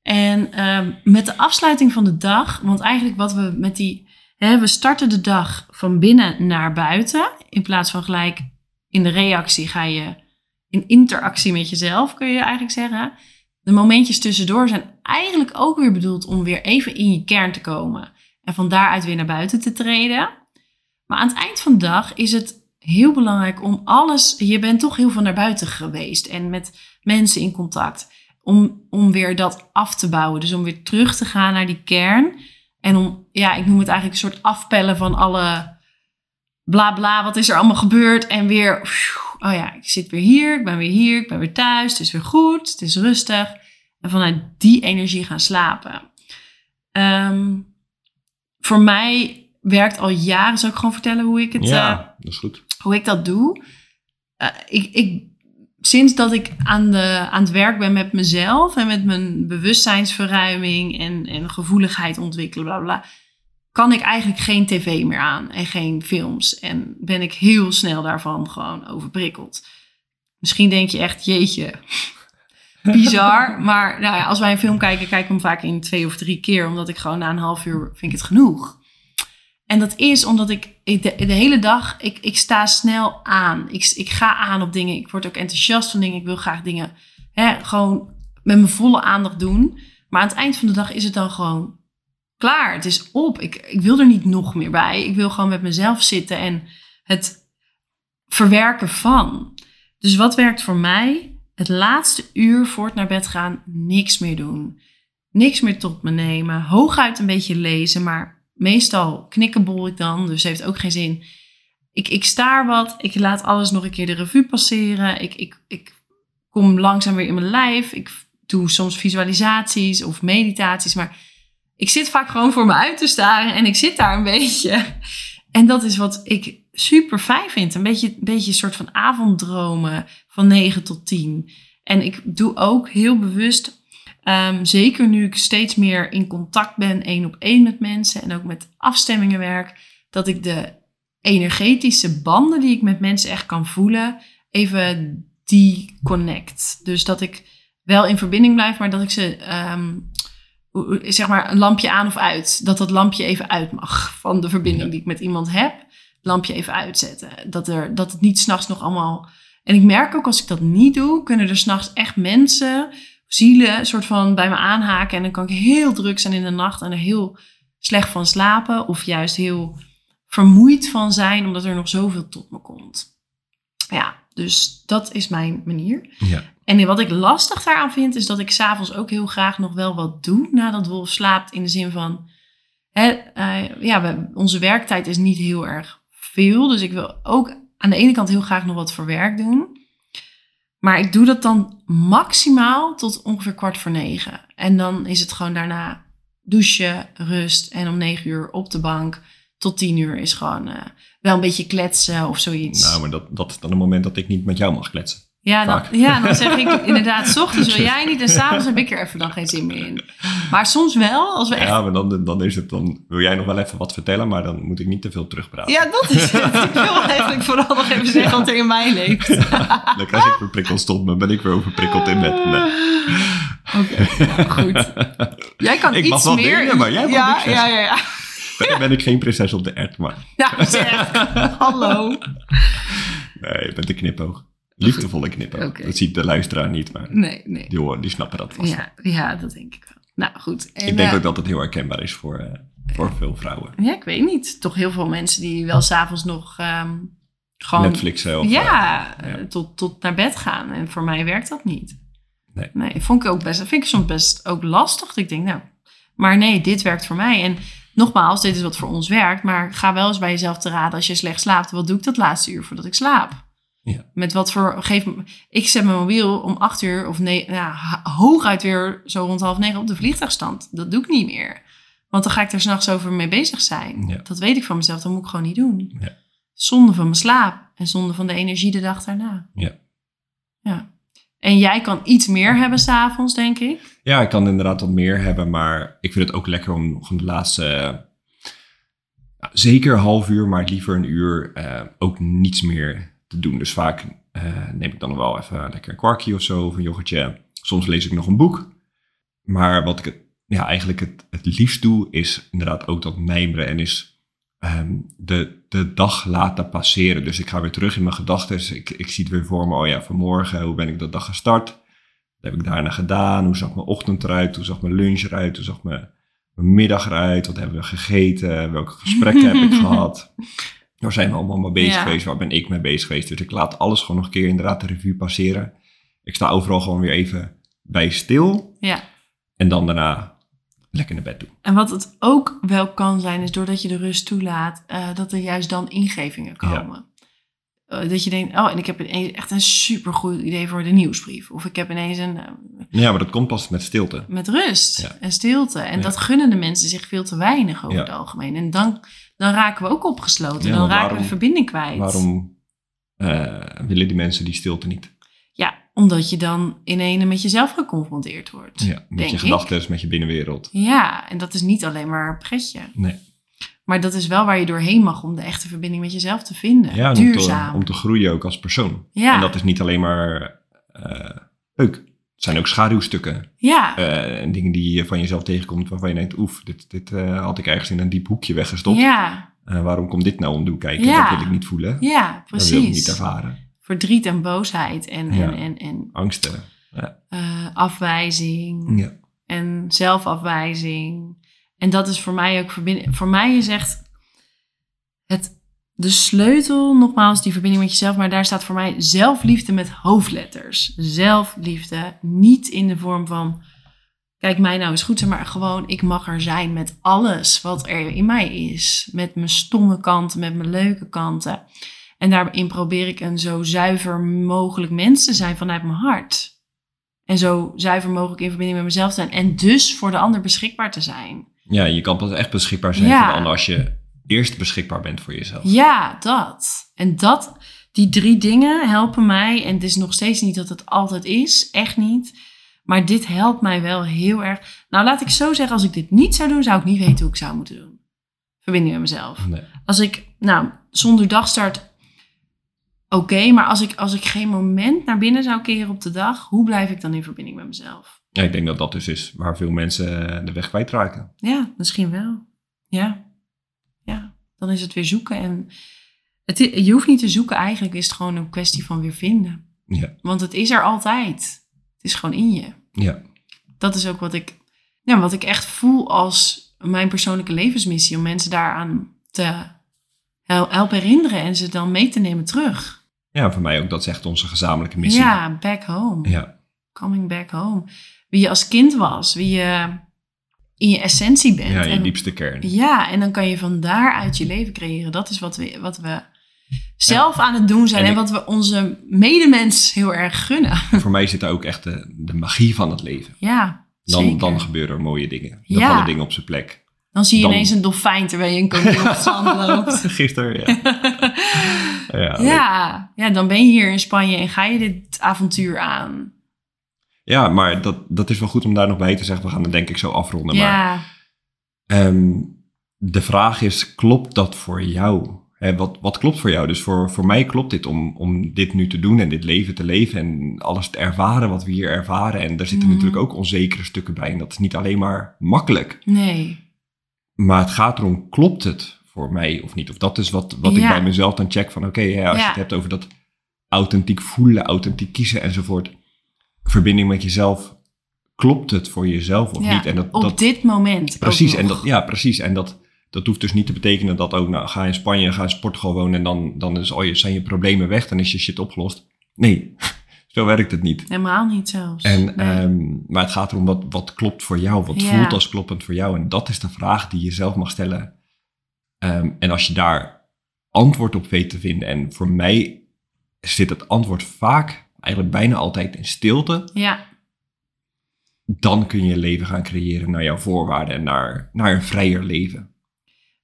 En ehm, met de afsluiting van de dag, want eigenlijk wat we met die, hè, we starten de dag van binnen naar buiten, in plaats van gelijk in de reactie ga je in interactie met jezelf, kun je eigenlijk zeggen. De momentjes tussendoor zijn eigenlijk ook weer bedoeld om weer even in je kern te komen en van daaruit weer naar buiten te treden. Maar aan het eind van de dag is het heel belangrijk om alles. Je bent toch heel veel naar buiten geweest en met mensen in contact. Om, om weer dat af te bouwen. Dus om weer terug te gaan naar die kern. En om, ja, ik noem het eigenlijk een soort afpellen van alle bla bla, wat is er allemaal gebeurd? En weer, oh ja, ik zit weer hier, ik ben weer hier, ik ben weer thuis, het is weer goed, het is rustig. En vanuit die energie gaan slapen. Ehm, voor mij werkt al jaren, zal ik gewoon vertellen hoe ik het, Ja, eh, dat is goed. hoe ik dat doe. Eh, ik, ik, sinds dat ik aan, de, aan het werk ben met mezelf en met mijn bewustzijnsverruiming en, en gevoeligheid ontwikkelen, bla bla, kan ik eigenlijk geen tv meer aan en geen films. En ben ik heel snel daarvan gewoon overprikkeld. Misschien denk je echt, jeetje, bizar. maar nou ja, als wij een film kijken, kijken we hem vaak in twee of drie keer, omdat ik gewoon na een half uur vind ik het genoeg. En dat is omdat ik de, de hele dag, ik, ik sta snel aan. Ik, ik ga aan op dingen. Ik word ook enthousiast van dingen. Ik wil graag dingen hè, gewoon met mijn volle aandacht doen. Maar aan het eind van de dag is het dan gewoon klaar. Het is op. Ik, ik wil er niet nog meer bij. Ik wil gewoon met mezelf zitten en het verwerken van. Dus wat werkt voor mij? Het laatste uur voor het naar bed gaan, niks meer doen. Niks meer tot me nemen. Hooguit een beetje lezen, maar meestal knikkenbol ik dan, dus heeft ook geen zin. Ik, ik staar wat, ik laat alles nog een keer de revue passeren. Ik, ik, ik kom langzaam weer in mijn lijf. Ik doe soms visualisaties of meditaties, maar ik zit vaak gewoon voor me uit te staren en ik zit daar een beetje. En dat is wat ik super fijn vind. Een beetje, een beetje soort van avonddromen van 9 tot 10. En ik doe ook heel bewust Ehm, zeker nu ik steeds meer in contact ben, één op één met mensen en ook met afstemmingen werk, dat ik de energetische banden die ik met mensen echt kan voelen, even die connect. Dus dat ik wel in verbinding blijf, maar dat ik ze, ehm, zeg maar, een lampje aan of uit, dat dat lampje even uit mag van de verbinding die ik met iemand heb. Lampje even uitzetten. Dat, er, dat het niet s'nachts nog allemaal. En ik merk ook als ik dat niet doe, kunnen er s'nachts echt mensen zielen soort van bij me aanhaken. En dan kan ik heel druk zijn in de nacht en er heel slecht van slapen. Of juist heel vermoeid van zijn, omdat er nog zoveel tot me komt. Ja, dus dat is mijn manier. Ja. En wat ik lastig daaraan vind, is dat ik s'avonds ook heel graag nog wel wat doe nadat Wolf slaapt. In de zin van, hè, uh, ja, we, onze werktijd is niet heel erg veel. Dus ik wil ook aan de ene kant heel graag nog wat voor werk doen. Maar ik doe dat dan maximaal tot ongeveer kwart voor negen. En dan is het gewoon daarna douchen, rust en om negen uur op de bank. Tot tien uur is gewoon uh, wel een beetje kletsen of zoiets. Nou, maar dat, dat is dan een moment dat ik niet met jou mag kletsen. Ja, dan, ja, dan zeg ik inderdaad, s ochtends wil jij niet en s'avonds heb ik er even dan geen zin meer in. Maar soms wel, als we echt... Ja, maar dan, dan is het, dan wil jij nog wel even wat vertellen, maar dan moet ik niet te veel terugpraten. Ja, dat is het. Ik wil eigenlijk vooral nog even zeggen wat er in mij leeft. Ja, dan krijg ik verprikkeld stond, dan ben ik weer overprikkeld in bed. Nee. Oké, okay, goed. Jij kan ik iets meer... Dingen, maar jij mag ja, niks ja, ja, ja. Verder ben ik geen prinses op de ert, maar... Nou zeg, hallo. Nee, je bent een knipoog. Liefdevolle knipoog. Oké. Dat ziet de luisteraar niet, maar Nee, nee. die, horen, die snappen dat vast. Ja, ja, dat denk ik wel. Nou, goed. En, ik denk eh, ook dat het heel herkenbaar is voor, eh, voor veel vrouwen. Ja, ik weet niet. Toch heel veel mensen die wel s'avonds nog ehm, gewoon... Netflixen of... ja, eh, eh, Tot, tot naar bed gaan. En voor mij werkt dat niet. Nee. Nee, vond ik ook best, vind ik soms best ook lastig. Ik denk, nou, maar nee, dit werkt voor mij. En nogmaals, dit is wat voor ons werkt. Maar ga wel eens bij jezelf te raden als je slecht slaapt. Wat doe ik dat laatste uur voordat ik slaap? Ja. Met wat voor, geef ik zet mijn mobiel om acht uur of nee, ja, hooguit weer zo rond half negen op de vliegtuigstand. Dat doe ik niet meer. Want dan ga ik er s'nachts over mee bezig zijn. Ja. Dat weet ik van mezelf, dat moet ik gewoon niet doen. Ja. Zonde van mijn slaap en zonde van de energie de dag daarna. Ja. Ja. En jij kan iets meer hebben s'avonds, denk ik. Ja, ik kan inderdaad wat meer hebben, maar ik vind het ook lekker om nog de laatste, nou, zeker een half uur, maar liever een uur, eh, ook niets meer te doen. Dus vaak eh, neem ik dan wel even lekker een kwarkje of zo, of een yoghurtje. Soms lees ik nog een boek. maar wat ik het, ja, eigenlijk het, het liefst doe, is inderdaad ook dat mijmeren en is ehm, de, de dag laten passeren. Dus ik ga weer terug in mijn gedachten. Ik, ik zie het weer voor me, oh ja, vanmorgen, hoe ben ik de dag gestart? Wat heb ik daarna gedaan? Hoe zag mijn ochtend eruit? Hoe zag mijn lunch eruit? Hoe zag mijn, mijn middag eruit? Wat hebben we gegeten? Welke gesprekken heb ik gehad? Waar zijn we allemaal mee bezig Ja. geweest? Waar ben ik mee bezig geweest? Dus ik laat alles gewoon nog een keer inderdaad de revue passeren. Ik sta overal gewoon weer even bij stil. Ja. En dan daarna lekker naar bed doen. En wat het ook wel kan zijn, is doordat je de rust toelaat, eh, dat er juist dan ingevingen komen. Eh, dat je denkt, oh, en ik heb ineens echt een supergoed idee voor de nieuwsbrief. Of ik heb ineens een, eh, Ja, maar dat komt pas met stilte. met rust Ja. en stilte. En Ja. dat gunnen de mensen zich veel te weinig over Ja. het algemeen. En dan, dan raken we ook opgesloten. Ja, dan raken waarom- we verbinding kwijt. Waarom eh, willen die mensen die stilte niet? Ja, omdat je dan in ene met jezelf geconfronteerd wordt. Ja, met denk je gedachten, met je binnenwereld. Ja, en dat is niet alleen maar pretje. Nee. Maar dat is wel waar je doorheen mag om de echte verbinding met jezelf te vinden. Ja, en om te, Duurzaam. om te groeien ook als persoon. Ja. En dat is niet alleen maar eh, leuk. Het zijn ook schaduwstukken. Ja, eh, en dingen die je van jezelf tegenkomt waarvan je denkt, oef, dit, dit eh, had ik ergens in een diep hoekje weggestopt. ja, Eh, waarom komt dit nou om de kijken? Ja. Dat wil ik niet voelen. ja, Dat wil ik niet precies. ervaren. Verdriet en boosheid en, Ja. en, en, en Angsten. Ja. afwijzing ja. en zelfafwijzing. En dat is voor mij ook verbinding. Voor mij is echt het, de sleutel, nogmaals, die verbinding met jezelf. Maar daar staat voor mij zelfliefde met hoofdletters. Zelfliefde, niet in de vorm van, kijk mij nou eens goed, maar gewoon, ik mag er zijn met alles wat er in mij is. Met mijn stomme kanten, met mijn leuke kanten. En daarin probeer ik een zo zuiver mogelijk mens te zijn vanuit mijn hart. En zo zuiver mogelijk in verbinding met mezelf te zijn. En dus voor de ander beschikbaar te zijn. ja, je kan pas echt beschikbaar zijn Ja. voor de ander als je eerst beschikbaar bent voor jezelf. Ja, dat. En dat, die drie dingen helpen mij. En het is nog steeds niet dat het altijd is. Echt niet. Maar dit helpt mij wel heel erg. Nou, laat ik zo zeggen. Als ik dit niet zou doen, zou ik niet weten hoe ik zou moeten doen. Verbinding met mezelf. Nee. Als ik, nou, zonder dagstart, oké. maar als ik, als ik geen moment naar binnen zou keren op de dag, hoe blijf ik dan in verbinding met mezelf? Ja, ik denk dat dat dus is waar veel mensen de weg kwijtraken. Ja, misschien wel. Ja. Dan is het weer zoeken. En het, je hoeft niet te zoeken, eigenlijk is het gewoon een kwestie van weer vinden. Ja, Want het is er altijd. Het is gewoon in je. ja. Dat is ook wat ik, ja, wat ik echt voel als mijn persoonlijke levensmissie. Om mensen daaraan te hel- helpen herinneren en ze dan mee te nemen terug. ja voor mij ook. Dat is echt onze gezamenlijke missie. Ja, back home. Ja, Coming back home. Wie je als kind was. Wie je in je essentie bent. ja je En- diepste kern. Ja, en dan kan je van daaruit je leven creëren. Dat is wat we, wat we zelf aan het doen zijn En en, ik- wat we onze medemens heel erg gunnen. En voor mij zit daar ook echt de, de magie van het leven. Ja, Dan, zeker. dan gebeuren er mooie dingen. Dan Ja. vallen dingen op zijn plek. Dan zie je dan- ineens een dolfijn terwijl je een konijn op het zand loopt. Gisteren, ja. Ja, ja, dan ben je hier in Spanje en ga je dit avontuur aan. Ja, maar dat, dat is wel goed om daar nog bij te zeggen. We gaan het denk ik zo afronden. Maar Ja, ehm, de vraag is, klopt dat voor jou? Hè, wat, wat klopt voor jou? Dus voor, voor mij klopt dit om, om dit nu te doen en dit leven te leven en alles te ervaren wat we hier ervaren. En daar zitten Mhm. natuurlijk ook onzekere stukken bij. En dat is niet alleen maar makkelijk. nee. Maar het gaat erom, klopt het voor mij of niet? Of dat is wat, wat ik bij mezelf dan check van, oké, als je het hebt over dat authentiek voelen, authentiek kiezen enzovoort. Verbinding met jezelf, klopt het voor jezelf of Ja, niet? En dat, Op dat, dit moment. precies, en dat, ja, precies. En dat, dat hoeft dus niet te betekenen dat ook, nou, ga in Spanje, ga in Portugal wonen en dan, dan is, oh, je- zijn je problemen weg, dan is je shit opgelost. Nee, zo werkt het niet. Helemaal niet zelfs. En, Nee. ehm, maar het gaat erom wat, wat klopt voor jou, wat Ja. voelt als kloppend voor jou. En dat is de vraag die je zelf mag stellen. Ehm, en als je daar antwoord op weet te vinden, en voor mij zit het antwoord vaak, eigenlijk bijna altijd in stilte, ja, dan kun je je leven gaan creëren naar jouw voorwaarden en naar, naar een vrijer leven.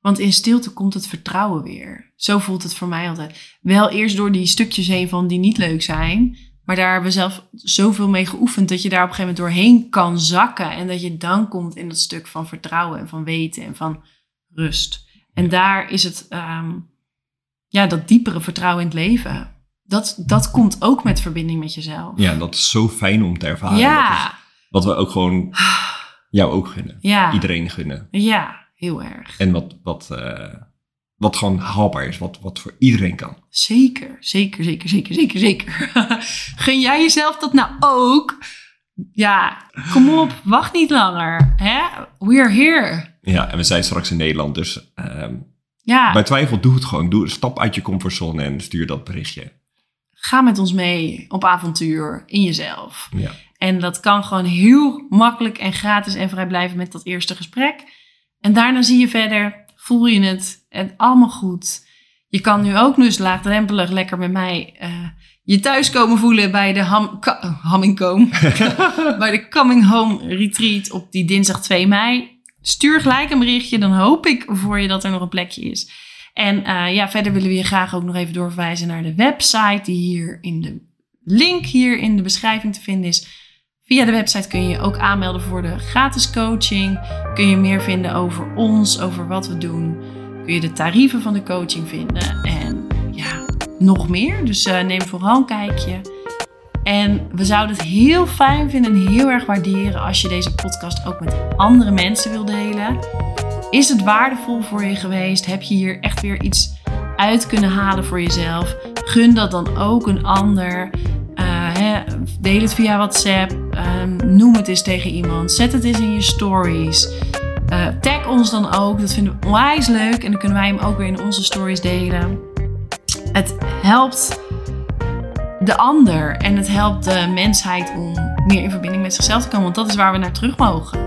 Want in stilte komt het vertrouwen weer. Zo voelt het voor mij altijd. Wel eerst door die stukjes heen van die niet leuk zijn. Maar daar hebben we zelf zoveel mee geoefend dat je daar op een gegeven moment doorheen kan zakken. En dat je dan komt in dat stuk van vertrouwen en van weten en van rust. En Ja. daar is het, ehm, ja, dat diepere vertrouwen in het leven. Dat, dat komt ook met verbinding met jezelf. Ja, dat is zo fijn om te ervaren. Dat is ja. wat we ook gewoon jou ook gunnen. Ja, Iedereen gunnen. ja heel erg. En wat, wat, eh, wat gewoon haalbaar is, wat, wat voor iedereen kan. Zeker, zeker, zeker, zeker, zeker, zeker. Gun jij jezelf dat nou ook? Ja, kom op, wacht niet langer. Hè? We're here. Ja, en we zijn straks in Nederland, dus ehm, Ja, bij twijfel doe het gewoon. Doe, stap uit je comfortzone en stuur dat berichtje. Ga met ons mee op avontuur in jezelf. Ja. En dat kan gewoon heel makkelijk en gratis en vrijblijvend met dat eerste gesprek. En daarna zie je verder, voel je het en allemaal goed. Je kan nu ook dus laagdrempelig lekker met mij eh, je thuiskomen voelen bij de ham, Hammingkoom. bij de Coming Home Retreat op die dinsdag 2 mei. Stuur gelijk een berichtje, dan hoop ik voor je dat er nog een plekje is. En eh, ja, verder willen we je graag ook nog even doorverwijzen naar de website die hier in de link hier in de beschrijving te vinden is. Via de website kun je je ook aanmelden voor de gratis coaching. Kun je meer vinden over ons, over wat we doen. Kun je de tarieven van de coaching vinden en ja, nog meer. Dus eh, neem vooral een kijkje. En we zouden het heel fijn vinden en heel erg waarderen als je deze podcast ook met andere mensen wil delen. Is het waardevol voor je geweest? Heb je hier echt weer iets uit kunnen halen voor jezelf? Gun dat dan ook een ander. Eh, deel het via WhatsApp. Ehm, noem het eens tegen iemand. Zet het eens in je stories. Eh, tag ons dan ook. Dat vinden we onwijs leuk. En dan kunnen wij hem ook weer in onze stories delen. Het helpt de ander en het helpt de mensheid om meer in verbinding met zichzelf te komen. Want dat is waar we naar terug mogen.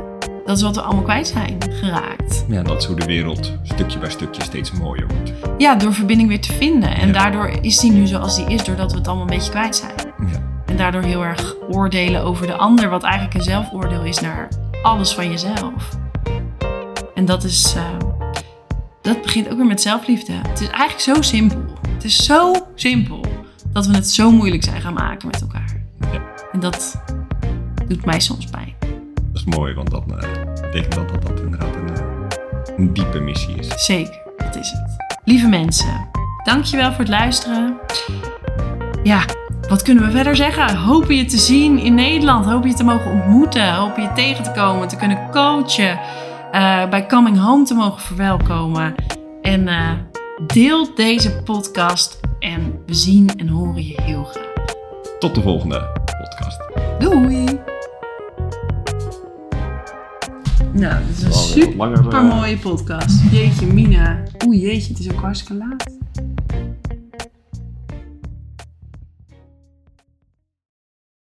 Dat is wat we allemaal kwijt zijn geraakt. ja, dat is hoe de wereld stukje bij stukje steeds mooier wordt. Ja, door verbinding weer te vinden. En Ja. daardoor is die nu zoals die is, doordat we het allemaal een beetje kwijt zijn. Ja. En daardoor heel erg oordelen over de ander, wat eigenlijk een zelfoordeel is naar alles van jezelf. En dat is. eh, dat begint ook weer met zelfliefde. Het is eigenlijk zo simpel. Het is zo simpel dat we het zo moeilijk zijn gaan maken met elkaar. Ja. En dat doet mij soms pijn. Mooi, want dat eh, betekent dat dat, dat inderdaad een, eh, een diepe missie is. Zeker, dat is het. Lieve mensen, dankjewel voor het luisteren. Ja, wat kunnen we verder zeggen? Hopen je te zien in Nederland. Hopen je te mogen ontmoeten. Hopen je tegen te komen, te kunnen coachen. eh, bij Coming Home te mogen verwelkomen. En eh, deel deze podcast. En we zien en horen je heel graag. Tot de volgende podcast. Doei! Nou, dit is een super langer. mooie podcast. Jeetje, Mina. Oeh, jeetje, het is ook hartstikke laat.